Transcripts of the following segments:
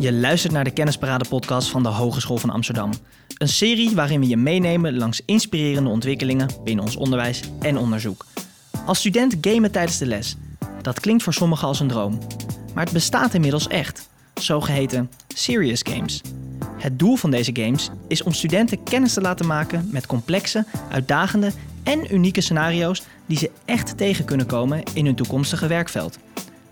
Je luistert naar de Kennisparade podcast van de Hogeschool van Amsterdam. Een serie waarin we je meenemen langs inspirerende ontwikkelingen binnen ons onderwijs en onderzoek. Als student gamen tijdens de les. Dat klinkt voor sommigen als een droom. Maar het bestaat inmiddels echt. Zogeheten serious games. Het doel van deze games is om studenten kennis te laten maken met complexe, uitdagende en unieke scenario's die ze echt tegen kunnen komen in hun toekomstige werkveld.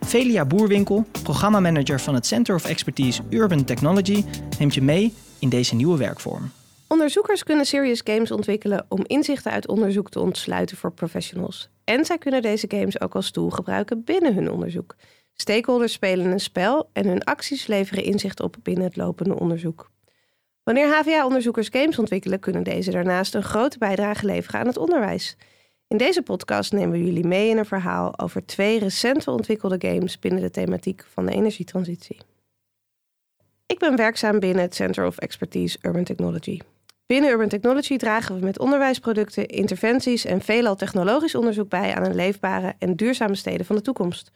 Velia Boerwinkel, programmamanager van het Center of Expertise Urban Technology, neemt je mee in deze nieuwe werkvorm. Onderzoekers kunnen serious games ontwikkelen om inzichten uit onderzoek te ontsluiten voor professionals. En zij kunnen deze games ook als tool gebruiken binnen hun onderzoek. Stakeholders spelen een spel en hun acties leveren inzicht op binnen het lopende onderzoek. Wanneer HVA-onderzoekers games ontwikkelen, kunnen deze daarnaast een grote bijdrage leveren aan het onderwijs. In deze podcast nemen we jullie mee in een verhaal over twee recente ontwikkelde games binnen de thematiek van de energietransitie. Ik ben werkzaam binnen het Center of Expertise Urban Technology. Binnen Urban Technology dragen we met onderwijsproducten, interventies en veelal technologisch onderzoek bij aan een leefbare en duurzame steden van de toekomst.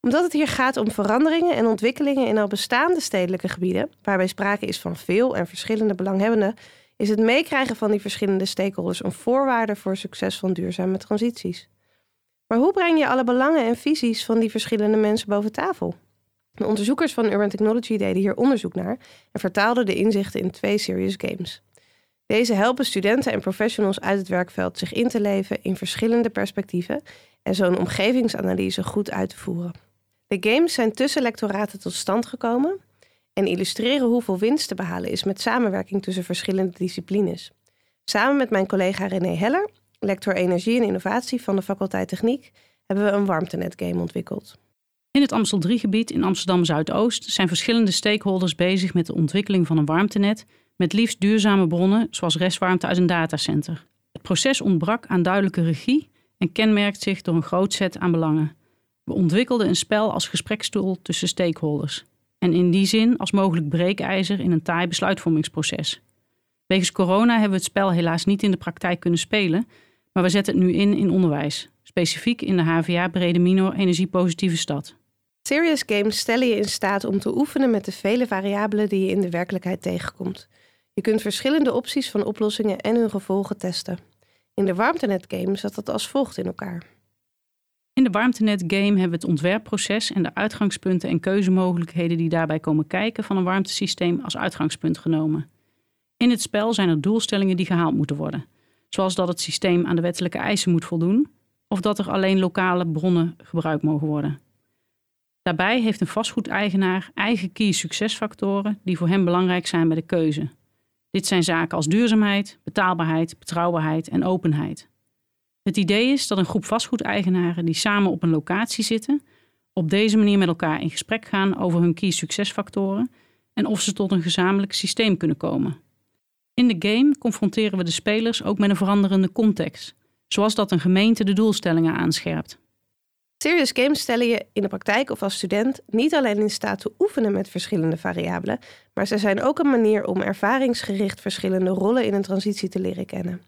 Omdat het hier gaat om veranderingen en ontwikkelingen in al bestaande stedelijke gebieden, waarbij sprake is van veel en verschillende belanghebbenden, is het meekrijgen van die verschillende stakeholders een voorwaarde voor succes van duurzame transities. Maar hoe breng je alle belangen en visies van die verschillende mensen boven tafel? De onderzoekers van Urban Technology deden hier onderzoek naar en vertaalden de inzichten in twee serious games. Deze helpen studenten en professionals uit het werkveld zich in te leven in verschillende perspectieven en zo'n omgevingsanalyse goed uit te voeren. De games zijn tussen lectoraten tot stand gekomen en illustreren hoeveel winst te behalen is met samenwerking tussen verschillende disciplines. Samen met mijn collega René Heller, lector Energie en Innovatie van de faculteit Techniek, hebben we een warmtenet-game ontwikkeld. In het Amstel 3-gebied in Amsterdam Zuidoost zijn verschillende stakeholders bezig met de ontwikkeling van een warmtenet met liefst duurzame bronnen zoals restwarmte uit een datacenter. Het proces ontbrak aan duidelijke regie en kenmerkt zich door een groot set aan belangen. We ontwikkelden een spel als gesprekstoel tussen stakeholders en in die zin als mogelijk breekijzer in een taai besluitvormingsproces. Wegens corona hebben we het spel helaas niet in de praktijk kunnen spelen, maar we zetten het nu in in onderwijs, specifiek in de HVA Brede Minor Energiepositieve Stad. Serious games stellen je in staat om te oefenen met de vele variabelen die je in de werkelijkheid tegenkomt. Je kunt verschillende opties van oplossingen en hun gevolgen testen. In de warmtenet game zat dat als volgt in elkaar. In de warmtenet game hebben we het ontwerpproces en de uitgangspunten en keuzemogelijkheden die daarbij komen kijken van een warmtesysteem als uitgangspunt genomen. In het spel zijn er doelstellingen die gehaald moeten worden, zoals dat het systeem aan de wettelijke eisen moet voldoen of dat er alleen lokale bronnen gebruikt mogen worden. Daarbij heeft een vastgoedeigenaar eigen key succesfactoren die voor hem belangrijk zijn bij de keuze. Dit zijn zaken als duurzaamheid, betaalbaarheid, betrouwbaarheid en openheid. Het idee is dat een groep vastgoedeigenaren die samen op een locatie zitten, op deze manier met elkaar in gesprek gaan over hun key succesfactoren en of ze tot een gezamenlijk systeem kunnen komen. In de game confronteren we de spelers ook met een veranderende context, zoals dat een gemeente de doelstellingen aanscherpt. Serious games stellen je in de praktijk of als student niet alleen in staat te oefenen met verschillende variabelen, maar ze zijn ook een manier om ervaringsgericht verschillende rollen in een transitie te leren kennen.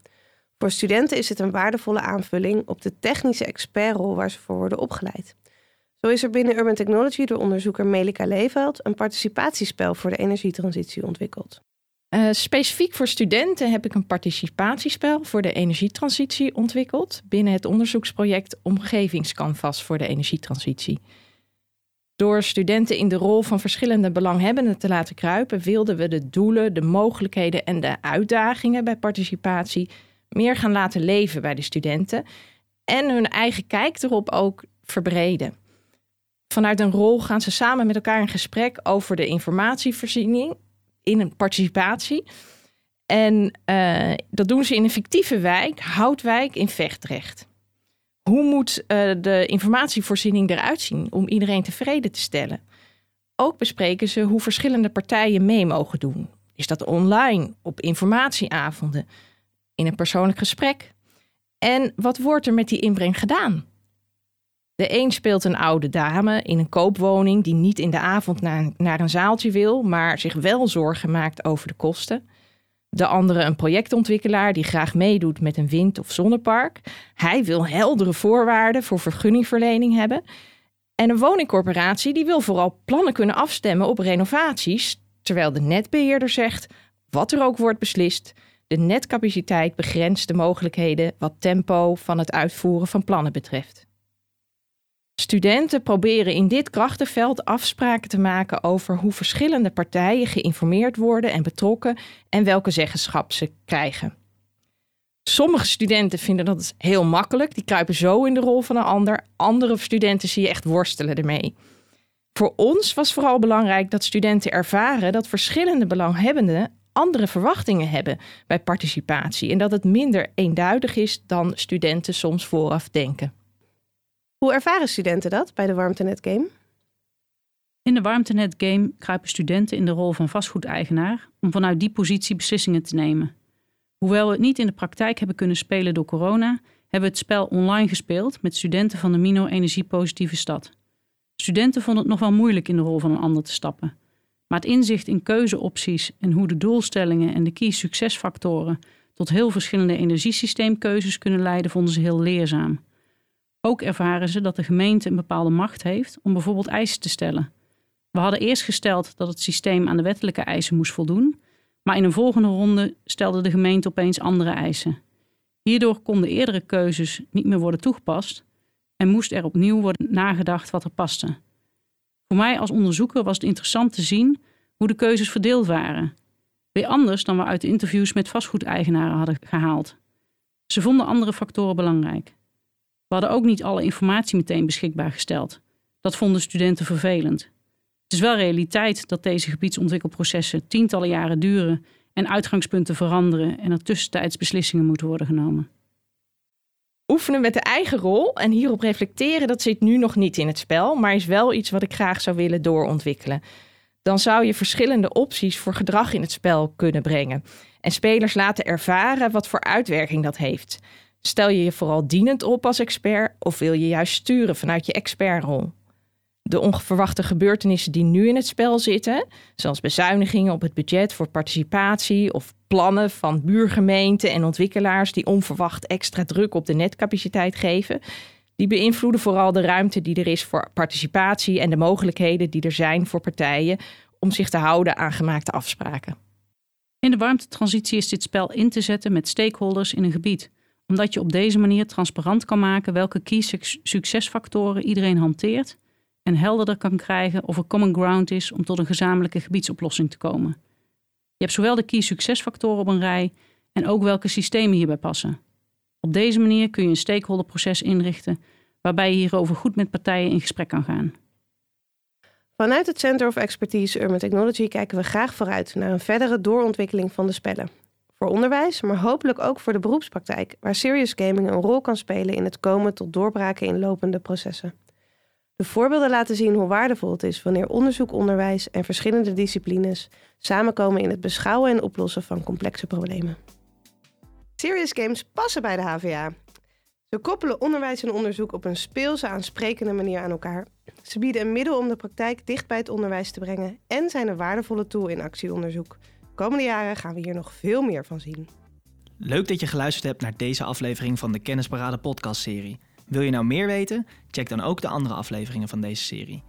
Voor studenten is dit een waardevolle aanvulling op de technische expertrol waar ze voor worden opgeleid. Zo is er binnen Urban Technology door onderzoeker Melika Leeveld een participatiespel voor de energietransitie ontwikkeld. Uh, specifiek voor studenten heb ik een participatiespel voor de energietransitie ontwikkeld binnen het onderzoeksproject Omgevingscanvas voor de energietransitie. Door studenten in de rol van verschillende belanghebbenden te laten kruipen, wilden we de doelen, de mogelijkheden en de uitdagingen bij participatie meer gaan laten leven bij de studenten en hun eigen kijk erop ook verbreden. Vanuit een rol gaan ze samen met elkaar in gesprek over de informatievoorziening in een participatie. En uh, dat doen ze in een fictieve wijk, Houtwijk in Vechtrecht. Hoe moet uh, de informatievoorziening eruit zien om iedereen tevreden te stellen? Ook bespreken ze hoe verschillende partijen mee mogen doen. Is dat online, op informatieavonden? In een persoonlijk gesprek. En wat wordt er met die inbreng gedaan? De een speelt een oude dame in een koopwoning die niet in de avond naar, naar een zaaltje wil, maar zich wel zorgen maakt over de kosten. De andere een projectontwikkelaar die graag meedoet met een wind- of zonnepark. Hij wil heldere voorwaarden voor vergunningverlening hebben. En een woningcorporatie die wil vooral plannen kunnen afstemmen op renovaties, terwijl de netbeheerder zegt: wat er ook wordt beslist, de netcapaciteit begrenst de mogelijkheden wat tempo van het uitvoeren van plannen betreft. Studenten proberen in dit krachtenveld afspraken te maken over hoe verschillende partijen geïnformeerd worden en betrokken en welke zeggenschap ze krijgen. Sommige studenten vinden dat heel makkelijk, die kruipen zo in de rol van een ander. Andere studenten zie je echt worstelen ermee. Voor ons was vooral belangrijk dat studenten ervaren dat verschillende belanghebbenden andere verwachtingen hebben bij participatie en dat het minder eenduidig is dan studenten soms vooraf denken. Hoe ervaren studenten dat bij de Warmtenet Game? In de Warmtenet Game kruipen studenten in de rol van vastgoedeigenaar om vanuit die positie beslissingen te nemen. Hoewel we het niet in de praktijk hebben kunnen spelen door corona, hebben we het spel online gespeeld met studenten van de Mino Energiepositieve Stad. Studenten vonden het nog wel moeilijk in de rol van een ander te stappen. Maar het inzicht in keuzeopties en hoe de doelstellingen en de key succesfactoren tot heel verschillende energiesysteemkeuzes kunnen leiden, vonden ze heel leerzaam. Ook ervaren ze dat de gemeente een bepaalde macht heeft om bijvoorbeeld eisen te stellen. We hadden eerst gesteld dat het systeem aan de wettelijke eisen moest voldoen, maar in een volgende ronde stelde de gemeente opeens andere eisen. Hierdoor konden eerdere keuzes niet meer worden toegepast en moest er opnieuw worden nagedacht wat er paste. Voor mij als onderzoeker was het interessant te zien hoe de keuzes verdeeld waren. Weer anders dan we uit de interviews met vastgoedeigenaren hadden gehaald. Ze vonden andere factoren belangrijk. We hadden ook niet alle informatie meteen beschikbaar gesteld. Dat vonden studenten vervelend. Het is wel realiteit dat deze gebiedsontwikkelprocessen tientallen jaren duren en uitgangspunten veranderen en er tussentijds beslissingen moeten worden genomen. Oefenen met de eigen rol en hierop reflecteren, dat zit nu nog niet in het spel, maar is wel iets wat ik graag zou willen doorontwikkelen. Dan zou je verschillende opties voor gedrag in het spel kunnen brengen en spelers laten ervaren wat voor uitwerking dat heeft. Stel je je vooral dienend op als expert of wil je juist sturen vanuit je expertrol? De onverwachte gebeurtenissen die nu in het spel zitten, zoals bezuinigingen op het budget voor participatie of plannen van buurgemeenten en ontwikkelaars die onverwacht extra druk op de netcapaciteit geven, die beïnvloeden vooral de ruimte die er is voor participatie en de mogelijkheden die er zijn voor partijen om zich te houden aan gemaakte afspraken. In de warmtetransitie is dit spel in te zetten met stakeholders in een gebied omdat je op deze manier transparant kan maken welke key succesfactoren iedereen hanteert en helderder kan krijgen of er common ground is om tot een gezamenlijke gebiedsoplossing te komen. Je hebt zowel de key succesfactoren op een rij en ook welke systemen hierbij passen. Op deze manier kun je een stakeholderproces inrichten waarbij je hierover goed met partijen in gesprek kan gaan. Vanuit het Center of Expertise Urban Technology kijken we graag vooruit naar een verdere doorontwikkeling van de spellen voor onderwijs, maar hopelijk ook voor de beroepspraktijk, waar serious gaming een rol kan spelen in het komen tot doorbraken in lopende processen. De voorbeelden laten zien hoe waardevol het is wanneer onderzoek, onderwijs en verschillende disciplines samenkomen in het beschouwen en oplossen van complexe problemen. Serious games passen bij de HVA. Ze koppelen onderwijs en onderzoek op een speelse, aansprekende manier aan elkaar. Ze bieden een middel om de praktijk dicht bij het onderwijs te brengen en zijn een waardevolle tool in actieonderzoek komende jaren gaan we hier nog veel meer van zien. Leuk dat je geluisterd hebt naar deze aflevering van de Kennisparade podcast serie. Wil je nou meer weten? Check dan ook de andere afleveringen van deze serie.